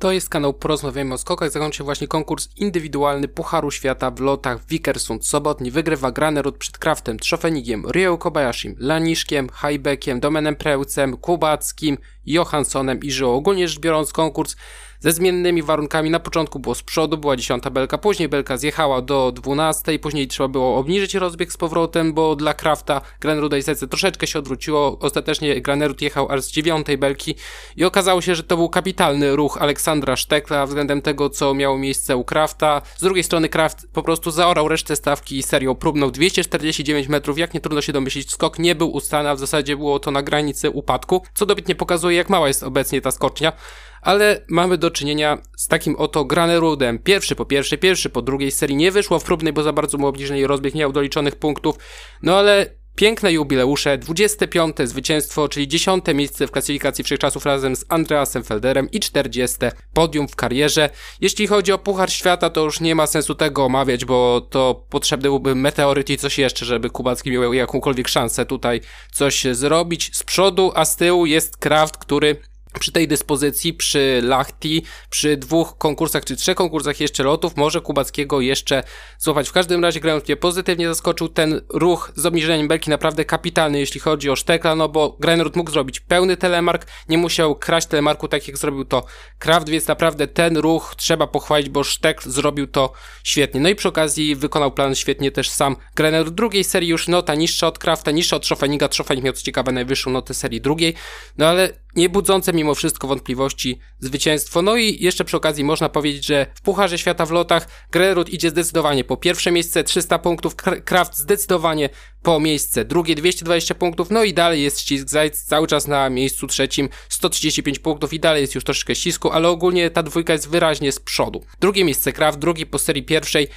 To jest kanał Porozmawiamy o skokach. Zakończył właśnie konkurs indywidualny Pucharu Świata w lotach w Vikersund. Sobotni wygrywa Granerud przed Kraftem, Trzofenigiem, Ryo Kobayashim, Laniszkiem, Hajbekiem, Domenem Preucem, Kubackim, Johanssonem i Żyło. Ogólnie rzecz biorąc konkurs ze zmiennymi warunkami. Na początku było z przodu, była dziesiąta belka, później belka zjechała do 12, później trzeba było obniżyć rozbieg z powrotem, bo dla Krafta Graneruda i Sece troszeczkę się odwróciło. Ostatecznie Granerud jechał aż z dziewiątej belki i okazało się, że to był kapitalny ruch Aleksandra Sztekla względem tego, co miało miejsce u Krafta. Z drugiej strony Kraft po prostu zaorał resztę stawki i serią próbną 249 metrów. Jak nie trudno się domyślić, skok nie był ustany, a w zasadzie było to na granicy upadku, co dobitnie pokazuje, jak mała jest obecnie ta skocznia ale mamy do czynienia z takim oto Granerudem. Pierwszy po pierwszej, pierwszy po drugiej serii nie wyszło w próbnej, bo za bardzo mu obniżenie rozbieg nie miał doliczonych punktów, no ale Piękne jubileusze, 25. zwycięstwo, czyli 10. miejsce w klasyfikacji wszechczasów razem z Andreasem Felderem i 40. podium w karierze. Jeśli chodzi o Puchar Świata, to już nie ma sensu tego omawiać, bo to potrzebny byłby meteoryt i coś jeszcze, żeby Kubacki miał jakąkolwiek szansę tutaj coś zrobić. Z przodu, a z tyłu jest Kraft, który przy tej dyspozycji, przy Lachti, przy dwóch konkursach czy trzech konkursach jeszcze lotów, może Kubackiego jeszcze złapać. W każdym razie Grand mnie pozytywnie zaskoczył ten ruch z obniżeniem belki naprawdę kapitalny, jeśli chodzi o Sztekla, no bo Grenrud mógł zrobić pełny telemark, nie musiał kraść telemarku tak jak zrobił to Kraft, więc naprawdę ten ruch trzeba pochwalić, bo Sztekl zrobił to świetnie. No i przy okazji wykonał plan świetnie też sam Grenrud drugiej serii już nota niższa od Krafta, niższa od Schofeniga, Schofenig miał co ciekawe najwyższą notę serii drugiej, no ale nie budzące mimo wszystko wątpliwości zwycięstwo. No i jeszcze przy okazji można powiedzieć, że w Pucharze Świata w lotach Grerud idzie zdecydowanie po pierwsze miejsce 300 punktów, Kraft zdecydowanie po miejsce drugie 220 punktów, no i dalej jest ścisk Zajc cały czas na miejscu trzecim 135 punktów i dalej jest już troszeczkę ścisku, ale ogólnie ta dwójka jest wyraźnie z przodu. Drugie miejsce Kraft, drugi po serii pierwszej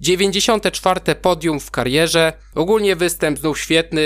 94 podium w karierze. Ogólnie występ znów świetny.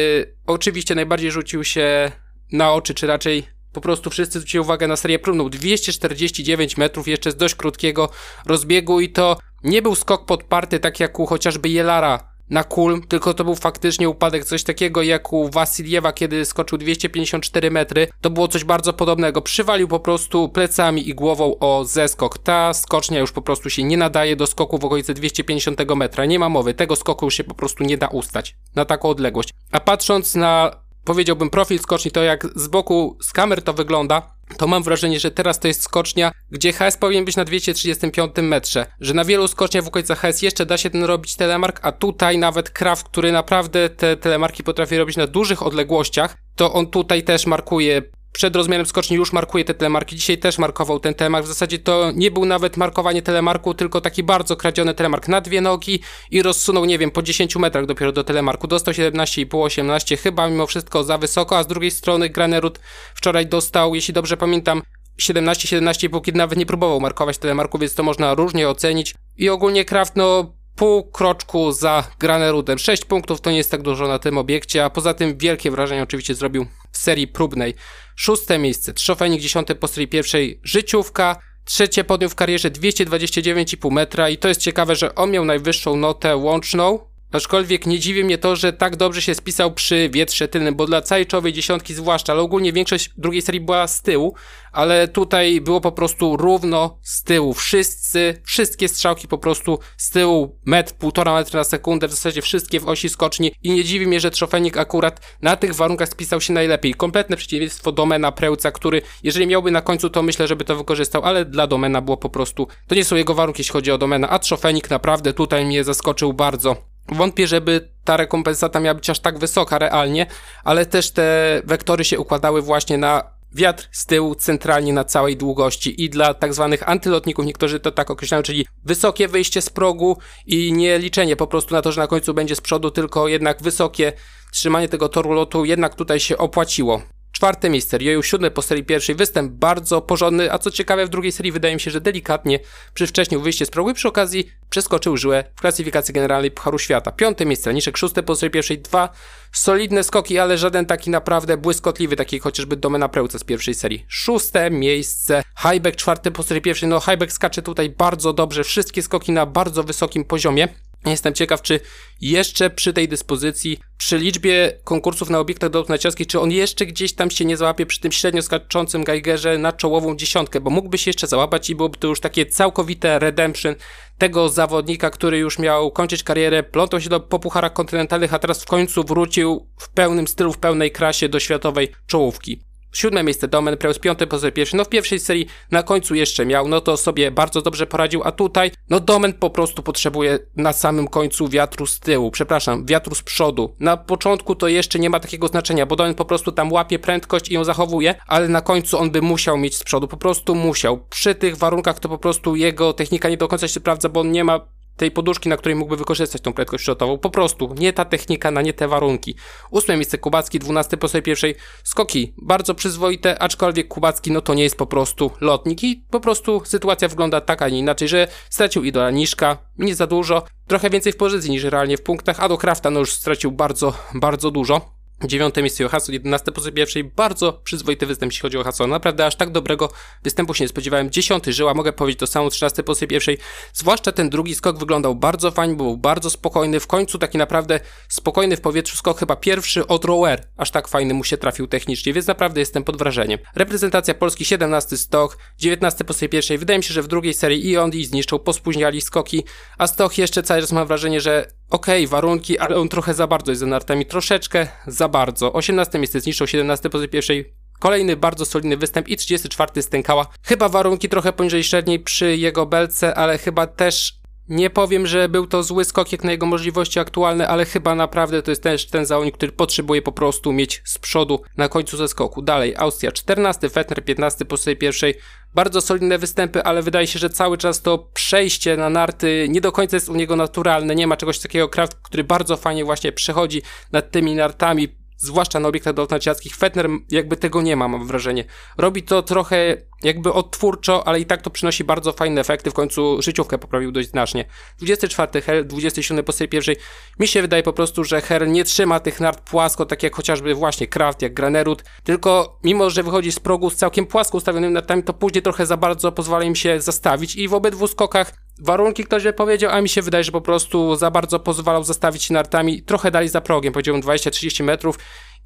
Oczywiście najbardziej rzucił się na oczy, czy raczej po prostu wszyscy zwrócili uwagę na serię próbną. 249 metrów jeszcze z dość krótkiego rozbiegu i to nie był skok podparty tak jak u chociażby Jelara na Kulm, tylko to był faktycznie upadek, coś takiego jak u Wasiliewa, kiedy skoczył 254 metry. To było coś bardzo podobnego. Przywalił po prostu plecami i głową o zeskok. Ta skocznia już po prostu się nie nadaje do skoku w okolicy 250 metra. Nie ma mowy. Tego skoku już się po prostu nie da ustać na taką odległość. A patrząc na powiedziałbym profil skoczni, to jak z boku z kamer to wygląda, to mam wrażenie, że teraz to jest skocznia, gdzie HS powinien być na 235 metrze, że na wielu skoczniach w okolicach HS jeszcze da się ten robić telemark, a tutaj nawet Kraft, który naprawdę te telemarki potrafi robić na dużych odległościach, to on tutaj też markuje przed rozmiarem skoczni już markuje te telemarki. Dzisiaj też markował ten telemark. W zasadzie to nie był nawet markowanie telemarku, tylko taki bardzo kradziony telemark na dwie nogi i rozsunął, nie wiem, po 10 metrach dopiero do telemarku. Dostał 17,5, 18, chyba mimo wszystko za wysoko, a z drugiej strony Granerud wczoraj dostał, jeśli dobrze pamiętam, 17, 17,5, kiedy nawet nie próbował markować telemarku, więc to można różnie ocenić. I ogólnie Kraft, no, pół kroczku za Granerudem. 6 punktów to nie jest tak dużo na tym obiekcie, a poza tym wielkie wrażenie oczywiście zrobił w serii próbnej. Szóste miejsce, Trzofenik dziesiąte po serii pierwszej, życiówka. Trzecie podium w karierze 229,5 metra i to jest ciekawe, że on miał najwyższą notę łączną Aczkolwiek nie dziwi mnie to, że tak dobrze się spisał przy wietrze tylnym, bo dla całej czołowej dziesiątki zwłaszcza, ale ogólnie większość drugiej serii była z tyłu, ale tutaj było po prostu równo z tyłu. Wszyscy, wszystkie strzałki po prostu z tyłu, metr, półtora metra na sekundę, w zasadzie wszystkie w osi skoczni i nie dziwi mnie, że Trofenik akurat na tych warunkach spisał się najlepiej. Kompletne przeciwieństwo Domena Prełca, który jeżeli miałby na końcu, to myślę, żeby to wykorzystał, ale dla Domena było po prostu, to nie są jego warunki, jeśli chodzi o Domena, a Trofenik naprawdę tutaj mnie zaskoczył bardzo. Wątpię, żeby ta rekompensata miała być aż tak wysoka realnie, ale też te wektory się układały właśnie na wiatr z tyłu centralnie na całej długości i dla tak zwanych antylotników, niektórzy to tak określają, czyli wysokie wyjście z progu i nie liczenie po prostu na to, że na końcu będzie z przodu, tylko jednak wysokie trzymanie tego toru lotu jednak tutaj się opłaciło. Czwarte miejsce, Ryoyu siódme po serii pierwszej, występ bardzo porządny, a co ciekawe w drugiej serii wydaje mi się, że delikatnie przy wcześniej wyjście z progu i przy okazji przeskoczył żyłę w klasyfikacji generalnej Pucharu Świata. Piąte miejsce, Raniszek szóste po serii pierwszej, dwa solidne skoki, ale żaden taki naprawdę błyskotliwy, taki chociażby Domena Prełce z pierwszej serii. Szóste miejsce, Highback czwarte po serii pierwszej, no Highback skacze tutaj bardzo dobrze, wszystkie skoki na bardzo wysokim poziomie. Jestem ciekaw, czy jeszcze przy tej dyspozycji, przy liczbie konkursów na obiektach do narciarskich, czy on jeszcze gdzieś tam się nie załapie przy tym średnio skaczącym Geigerze na czołową dziesiątkę, bo mógłby się jeszcze załapać i byłoby to już takie całkowite redemption tego zawodnika, który już miał kończyć karierę, plątał się do po pucharach kontynentalnych, a teraz w końcu wrócił w pełnym stylu, w pełnej krasie do światowej czołówki. Siódme miejsce Domen Preus, piąty pozycja pierwszy. No w pierwszej serii na końcu jeszcze miał, no to sobie bardzo dobrze poradził, a tutaj, no Domen po prostu potrzebuje na samym końcu wiatru z tyłu, przepraszam, wiatru z przodu. Na początku to jeszcze nie ma takiego znaczenia, bo Domen po prostu tam łapie prędkość i ją zachowuje, ale na końcu on by musiał mieć z przodu, po prostu musiał. Przy tych warunkach to po prostu jego technika nie do końca się sprawdza, bo on nie ma tej poduszki, na której mógłby wykorzystać tą prędkość szrotową. Po prostu, nie ta technika, na nie te warunki. Ósme miejsce Kubacki, dwunasty po sobie pierwszej skoki. Bardzo przyzwoite, aczkolwiek Kubacki no to nie jest po prostu lotnik i po prostu sytuacja wygląda tak, a nie inaczej, że stracił idola Niszka, nie za dużo, trochę więcej w pozycji niż realnie w punktach, a do Krafta no już stracił bardzo, bardzo dużo. Dziewiąte miejsce Johansson, 11 pozycja pierwszej. Bardzo przyzwoity występ, jeśli chodzi o Johansson. Naprawdę aż tak dobrego występu się nie spodziewałem. Dziesiąty Żyła, mogę powiedzieć to samo, 13 pozycja pierwszej. Zwłaszcza ten drugi skok wyglądał bardzo fajnie, był bardzo spokojny. W końcu taki naprawdę spokojny w powietrzu skok, chyba pierwszy od Rower. Aż tak fajny mu się trafił technicznie, więc naprawdę jestem pod wrażeniem. Reprezentacja Polski, 17 stok, 19 pozycja pierwszej. Wydaje mi się, że w drugiej serii i on i zniszczył, pospóźniali skoki, a Stoch jeszcze cały czas mam wrażenie, że okej, okay, warunki, ale on trochę za bardzo jest za nartami, troszeczkę za bardzo. 18 miejsce zniszczył, 17 pozycji pierwszej. Kolejny bardzo solidny występ i 34 stękała. Chyba warunki trochę poniżej średniej przy jego belce, ale chyba też nie powiem, że był to zły skok jak na jego możliwości aktualne, ale chyba naprawdę to jest też ten zawodnik, który potrzebuje po prostu mieć z przodu na końcu ze skoku. Dalej, Austria 14, Fetner 15 po sobie pierwszej. Bardzo solidne występy, ale wydaje się, że cały czas to przejście na narty nie do końca jest u niego naturalne. Nie ma czegoś takiego Kraft, który bardzo fajnie właśnie przechodzi nad tymi nartami, zwłaszcza na obiektach dolnociackich. Fetner jakby tego nie ma, mam wrażenie. Robi to trochę jakby odtwórczo, ale i tak to przynosi bardzo fajne efekty. W końcu życiówkę poprawił dość znacznie. 24 Hel, 27 po tej pierwszej. Mi się wydaje po prostu, że Her nie trzyma tych nart płasko, tak jak chociażby właśnie Kraft, jak Granerud, tylko mimo, że wychodzi z progu z całkiem płasko ustawionymi nartami, to później trochę za bardzo pozwala im się zastawić i w obydwu skokach warunki ktoś by powiedział, a mi się wydaje, że po prostu za bardzo pozwalał zastawić się nartami, trochę dali za progiem, powiedziałbym 20-30 metrów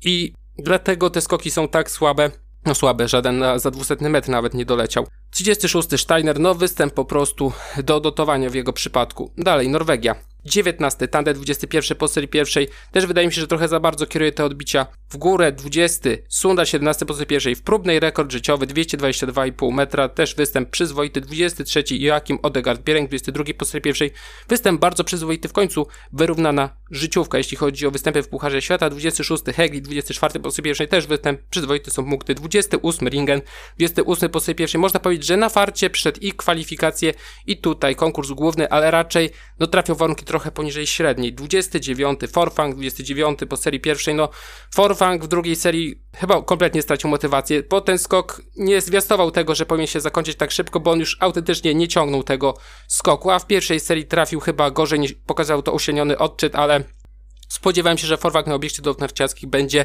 i dlatego te skoki są tak słabe, no słabe, żaden za 200 metr nawet nie doleciał. 36 Steiner, no występ po prostu do dotowania w jego przypadku. Dalej, Norwegia. 19, Tande 21 po serii pierwszej. Też wydaje mi się, że trochę za bardzo kieruje te odbicia w górę. 20, Sunda 17 po serii pierwszej. W próbnej rekord życiowy 222,5 metra. Też występ przyzwoity. 23 Joachim Odegaard Biereng 22 po serii pierwszej. Występ bardzo przyzwoity. W końcu wyrównana życiówka, jeśli chodzi o występy w Pucharze Świata. 26 Hegli 24 po serii pierwszej. Też występ przyzwoity są punkty. 28 Ringen 28 po serii pierwszej. Można powiedzieć, że na farcie przyszedł i kwalifikacje i tutaj konkurs główny, ale raczej no trafią warunki trochę poniżej średniej. 29 Forfang, 29 po serii pierwszej, no Forfang w drugiej serii chyba kompletnie stracił motywację, bo ten skok nie zwiastował tego, że powinien się zakończyć tak szybko, bo on już autentycznie nie ciągnął tego skoku, a w pierwszej serii trafił chyba gorzej niż pokazał to usieniony odczyt, ale spodziewałem się, że Forfang na obiekcie do narciarskich będzie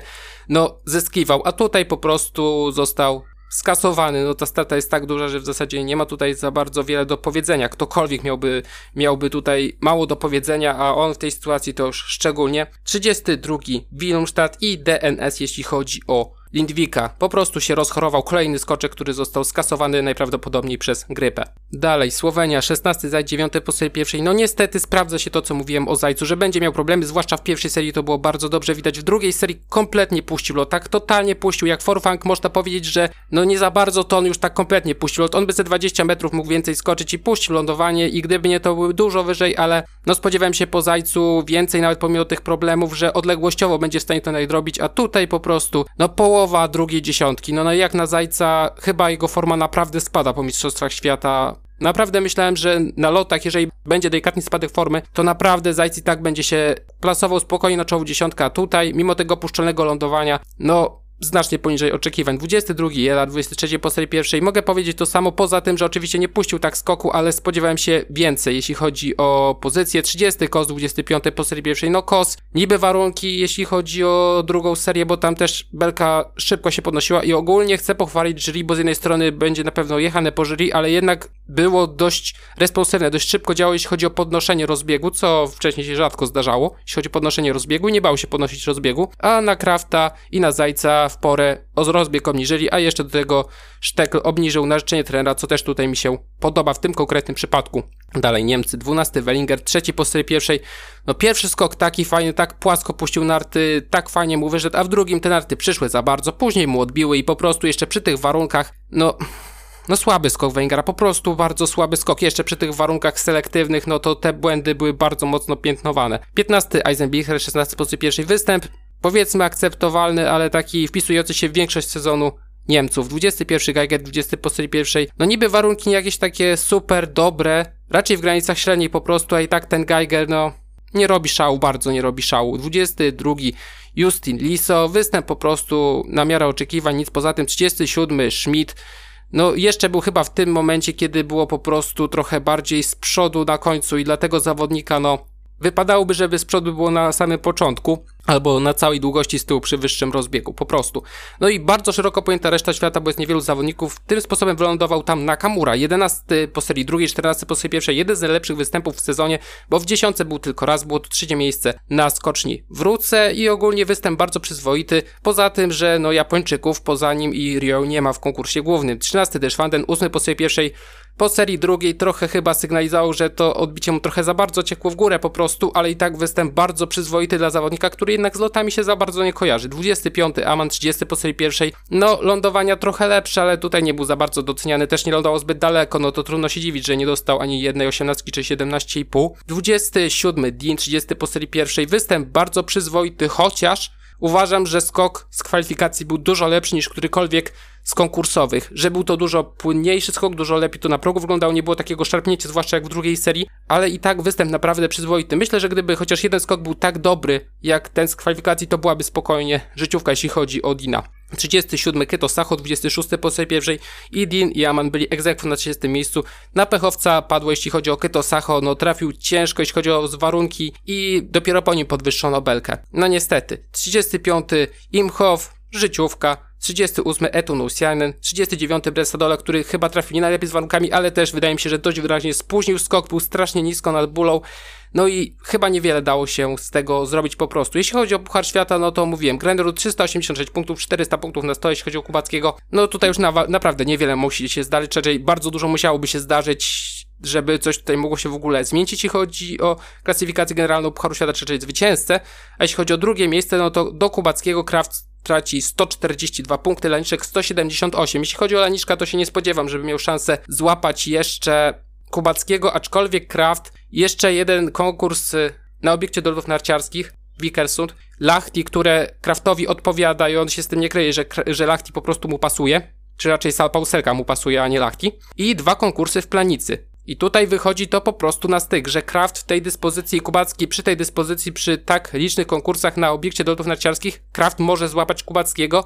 no zyskiwał, a tutaj po prostu został skasowany, no ta strata jest tak duża, że w zasadzie nie ma tutaj za bardzo wiele do powiedzenia. Ktokolwiek miałby, miałby tutaj mało do powiedzenia, a on w tej sytuacji to już szczególnie. 32. Wilmstadt i DNS, jeśli chodzi o Lindwika. Po prostu się rozchorował kolejny skoczek, który został skasowany najprawdopodobniej przez grypę. Dalej, Słowenia, 16 zaś 9 po serii pierwszej. No niestety sprawdza się to, co mówiłem o Zajcu, że będzie miał problemy, zwłaszcza w pierwszej serii to było bardzo dobrze widać. W drugiej serii kompletnie puścił lot, tak totalnie puścił. Jak Forfang można powiedzieć, że no nie za bardzo to on już tak kompletnie puścił lot. On by ze 20 metrów mógł więcej skoczyć i puścił lądowanie i gdyby nie to były dużo wyżej, ale no spodziewałem się po Zajcu więcej nawet pomimo tych problemów, że odległościowo będzie w stanie to nadrobić, a tutaj po prostu no połowę połowa drugiej dziesiątki. No, no jak na Zajca, chyba jego forma naprawdę spada po Mistrzostwach Świata. Naprawdę myślałem, że na lotach, jeżeli będzie delikatny spadek formy, to naprawdę Zajc i tak będzie się plasował spokojnie na czoło dziesiątka. Tutaj, mimo tego puszczelnego lądowania, no znacznie poniżej oczekiwań. 22 Jela, 23 po serii pierwszej. Mogę powiedzieć to samo, poza tym, że oczywiście nie puścił tak skoku, ale spodziewałem się więcej, jeśli chodzi o pozycję. 30 Kos, 25 po serii pierwszej. No Kos, niby warunki, jeśli chodzi o drugą serię, bo tam też belka szybko się podnosiła i ogólnie chcę pochwalić jury, bo z jednej strony będzie na pewno jechane po jury, ale jednak było dość responsywne, dość szybko działało, jeśli chodzi o podnoszenie rozbiegu, co wcześniej się rzadko zdarzało, jeśli chodzi o podnoszenie rozbiegu, nie bał się podnosić rozbiegu, a na Krafta i na Zajca w porę rozbieg obniżyli, a jeszcze do tego Sztekl obniżył na życzenie trenera, co też tutaj mi się podoba w tym konkretnym przypadku. Dalej Niemcy, 12 Wellinger, trzeci po serii pierwszej. No pierwszy skok taki fajny, tak płasko puścił narty, tak fajnie mu wyszedł, a w drugim te narty przyszły za bardzo, później mu odbiły i po prostu jeszcze przy tych warunkach, no no słaby skok Wengera, po prostu bardzo słaby skok. Jeszcze przy tych warunkach selektywnych, no to te błędy były bardzo mocno piętnowane. 15 Eisenbichler, 16 pozycji pierwszy występ. Powiedzmy akceptowalny, ale taki wpisujący się w większość sezonu Niemców. 21 Geiger, 20 po serii pierwszej. No niby warunki jakieś takie super dobre, raczej w granicach średniej po prostu, a i tak ten Geiger, no nie robi szału, bardzo nie robi szału. 22 Justin Liso, występ po prostu na miarę oczekiwań, nic poza tym. 37 Schmidt, no jeszcze był chyba w tym momencie, kiedy było po prostu trochę bardziej z przodu na końcu i dlatego zawodnika, no wypadałoby, żeby z przodu było na samym początku albo na całej długości z tyłu przy wyższym rozbiegu, po prostu. No i bardzo szeroko pojęta reszta świata, bo jest niewielu zawodników. Tym sposobem wylądował tam Nakamura, 11 po serii drugiej, 14 po serii pierwszej, jeden z najlepszych występów w sezonie, bo w dziesiątce był tylko raz, było to trzecie miejsce na skoczni. Wrócę i ogólnie występ bardzo przyzwoity, poza tym, że no Japończyków poza nim i Rio nie ma w konkursie głównym. 13 też Fanden, 8 po serii pierwszej, po serii drugiej trochę chyba sygnalizował, że to odbicie mu trochę za bardzo ciekło w górę po prostu, ale i tak występ bardzo przyzwoity dla zawodnika, który jednak z lotami się za bardzo nie kojarzy. 25 Aman, 30 po serii pierwszej. No, lądowania trochę lepsze, ale tutaj nie był za bardzo doceniany. Też nie lądował zbyt daleko, no to trudno się dziwić, że nie dostał ani jednej 18 czy 17,5. 27 Dean, 30 po serii pierwszej. Występ bardzo przyzwoity, chociaż uważam, że skok z kwalifikacji był dużo lepszy niż którykolwiek z konkursowych, że był to dużo płynniejszy skok, dużo lepiej to na progu wyglądało, nie było takiego szarpnięcia, zwłaszcza jak w drugiej serii, ale i tak występ naprawdę przyzwoity. Myślę, że gdyby chociaż jeden skok był tak dobry, jak ten z kwalifikacji, to byłaby spokojnie życiówka, jeśli chodzi o Dina. 37 Keto Sacho, 26 po serii pierwszej i Dean i Aman byli egzekwo na 30 miejscu. Na pechowca padło jeśli chodzi o Keto Sacho, no trafił ciężko jeśli chodzi o warunki i dopiero po nim podwyższono belkę. No niestety. 35 Imhoff, życiówka, 38 Etu Nusianen, 39 Bresadola, który chyba trafił nie najlepiej z warunkami, ale też wydaje mi się, że dość wyraźnie spóźnił skok, był strasznie nisko nad bólą, no i chyba niewiele dało się z tego zrobić po prostu. Jeśli chodzi o Puchar Świata, no to mówiłem, Grenderu 386 punktów, 400 punktów na 100, jeśli chodzi o Kubackiego, no tutaj już na, naprawdę niewiele musi się zdarzyć, raczej bardzo dużo musiałoby się zdarzyć, żeby coś tutaj mogło się w ogóle zmienić, jeśli chodzi o klasyfikację generalną Pucharu Świata, czyli zwycięzcę, a jeśli chodzi o drugie miejsce, no to do Kubackiego Kraft traci 142 punkty, Laniszek 178. Jeśli chodzi o Laniszka, to się nie spodziewam, żeby miał szansę złapać jeszcze Kubackiego, aczkolwiek Kraft, jeszcze jeden konkurs y, na obiekcie do lodów narciarskich, Wikersund, Lachti, które Kraftowi odpowiada i on się z tym nie kryje, że, że Lachti po prostu mu pasuje, czy raczej Salpauselka mu pasuje, a nie Lachti. I dwa konkursy w Planicy. I tutaj wychodzi to po prostu na styk, że Kraft w tej dyspozycji Kubacki, przy tej dyspozycji, przy tak licznych konkursach na obiekcie lotów narciarskich, Kraft może złapać Kubackiego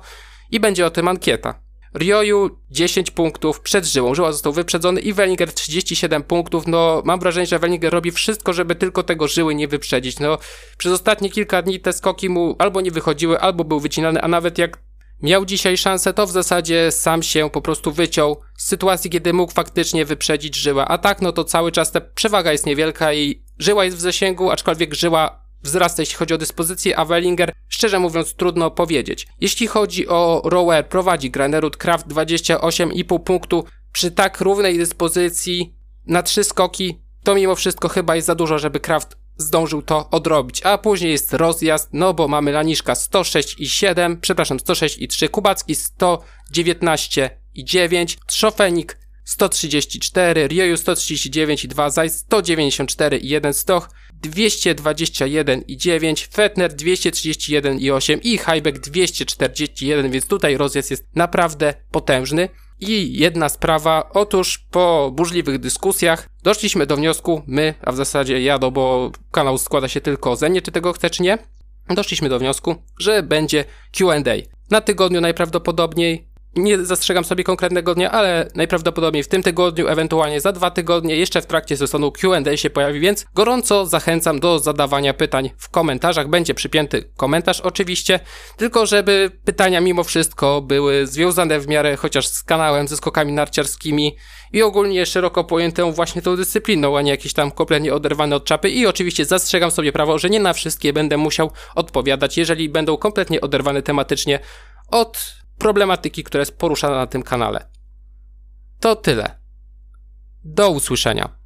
i będzie o tym ankieta. Rioju 10 punktów przed Żyłą. Żyła został wyprzedzony i Wellinger 37 punktów. No, mam wrażenie, że Wellinger robi wszystko, żeby tylko tego Żyły nie wyprzedzić. No, przez ostatnie kilka dni te skoki mu albo nie wychodziły, albo był wycinany, a nawet jak miał dzisiaj szansę, to w zasadzie sam się po prostu wyciął z sytuacji, kiedy mógł faktycznie wyprzedzić Żyła. A tak, no to cały czas ta przewaga jest niewielka i Żyła jest w zasięgu, aczkolwiek Żyła wzrasta, jeśli chodzi o dyspozycję, a Wellinger, szczerze mówiąc, trudno powiedzieć. Jeśli chodzi o Rower, prowadzi Granerud Kraft 28,5 punktu przy tak równej dyspozycji na trzy skoki, to mimo wszystko chyba jest za dużo, żeby Kraft zdążył to odrobić. A później jest rozjazd, no bo mamy Laniszka 106 i 7, przepraszam, 106 i 3, Kubacki 119 i 9, Trzofenik 134, Rioju 139 i 2, Zaj 194 i 1 Stoch, 221 i 9, Fetner 231 i 8 i Heibeck 241, więc tutaj rozjazd jest naprawdę potężny. I jedna sprawa, otóż po burzliwych dyskusjach doszliśmy do wniosku, my, a w zasadzie ja, no bo kanał składa się tylko ze mnie, czy tego chce, czy nie, doszliśmy do wniosku, że będzie Q&A. Na tygodniu najprawdopodobniej nie zastrzegam sobie konkretnego dnia, ale najprawdopodobniej w tym tygodniu, ewentualnie za dwa tygodnie, jeszcze w trakcie sezonu Q&A się pojawi, więc gorąco zachęcam do zadawania pytań w komentarzach. Będzie przypięty komentarz oczywiście, tylko żeby pytania mimo wszystko były związane w miarę chociaż z kanałem, ze skokami narciarskimi i ogólnie szeroko pojętą właśnie tą dyscypliną, a nie jakieś tam kompletnie oderwane od czapy i oczywiście zastrzegam sobie prawo, że nie na wszystkie będę musiał odpowiadać, jeżeli będą kompletnie oderwane tematycznie od problematyki, która jest poruszana na tym kanale. To tyle. Do usłyszenia.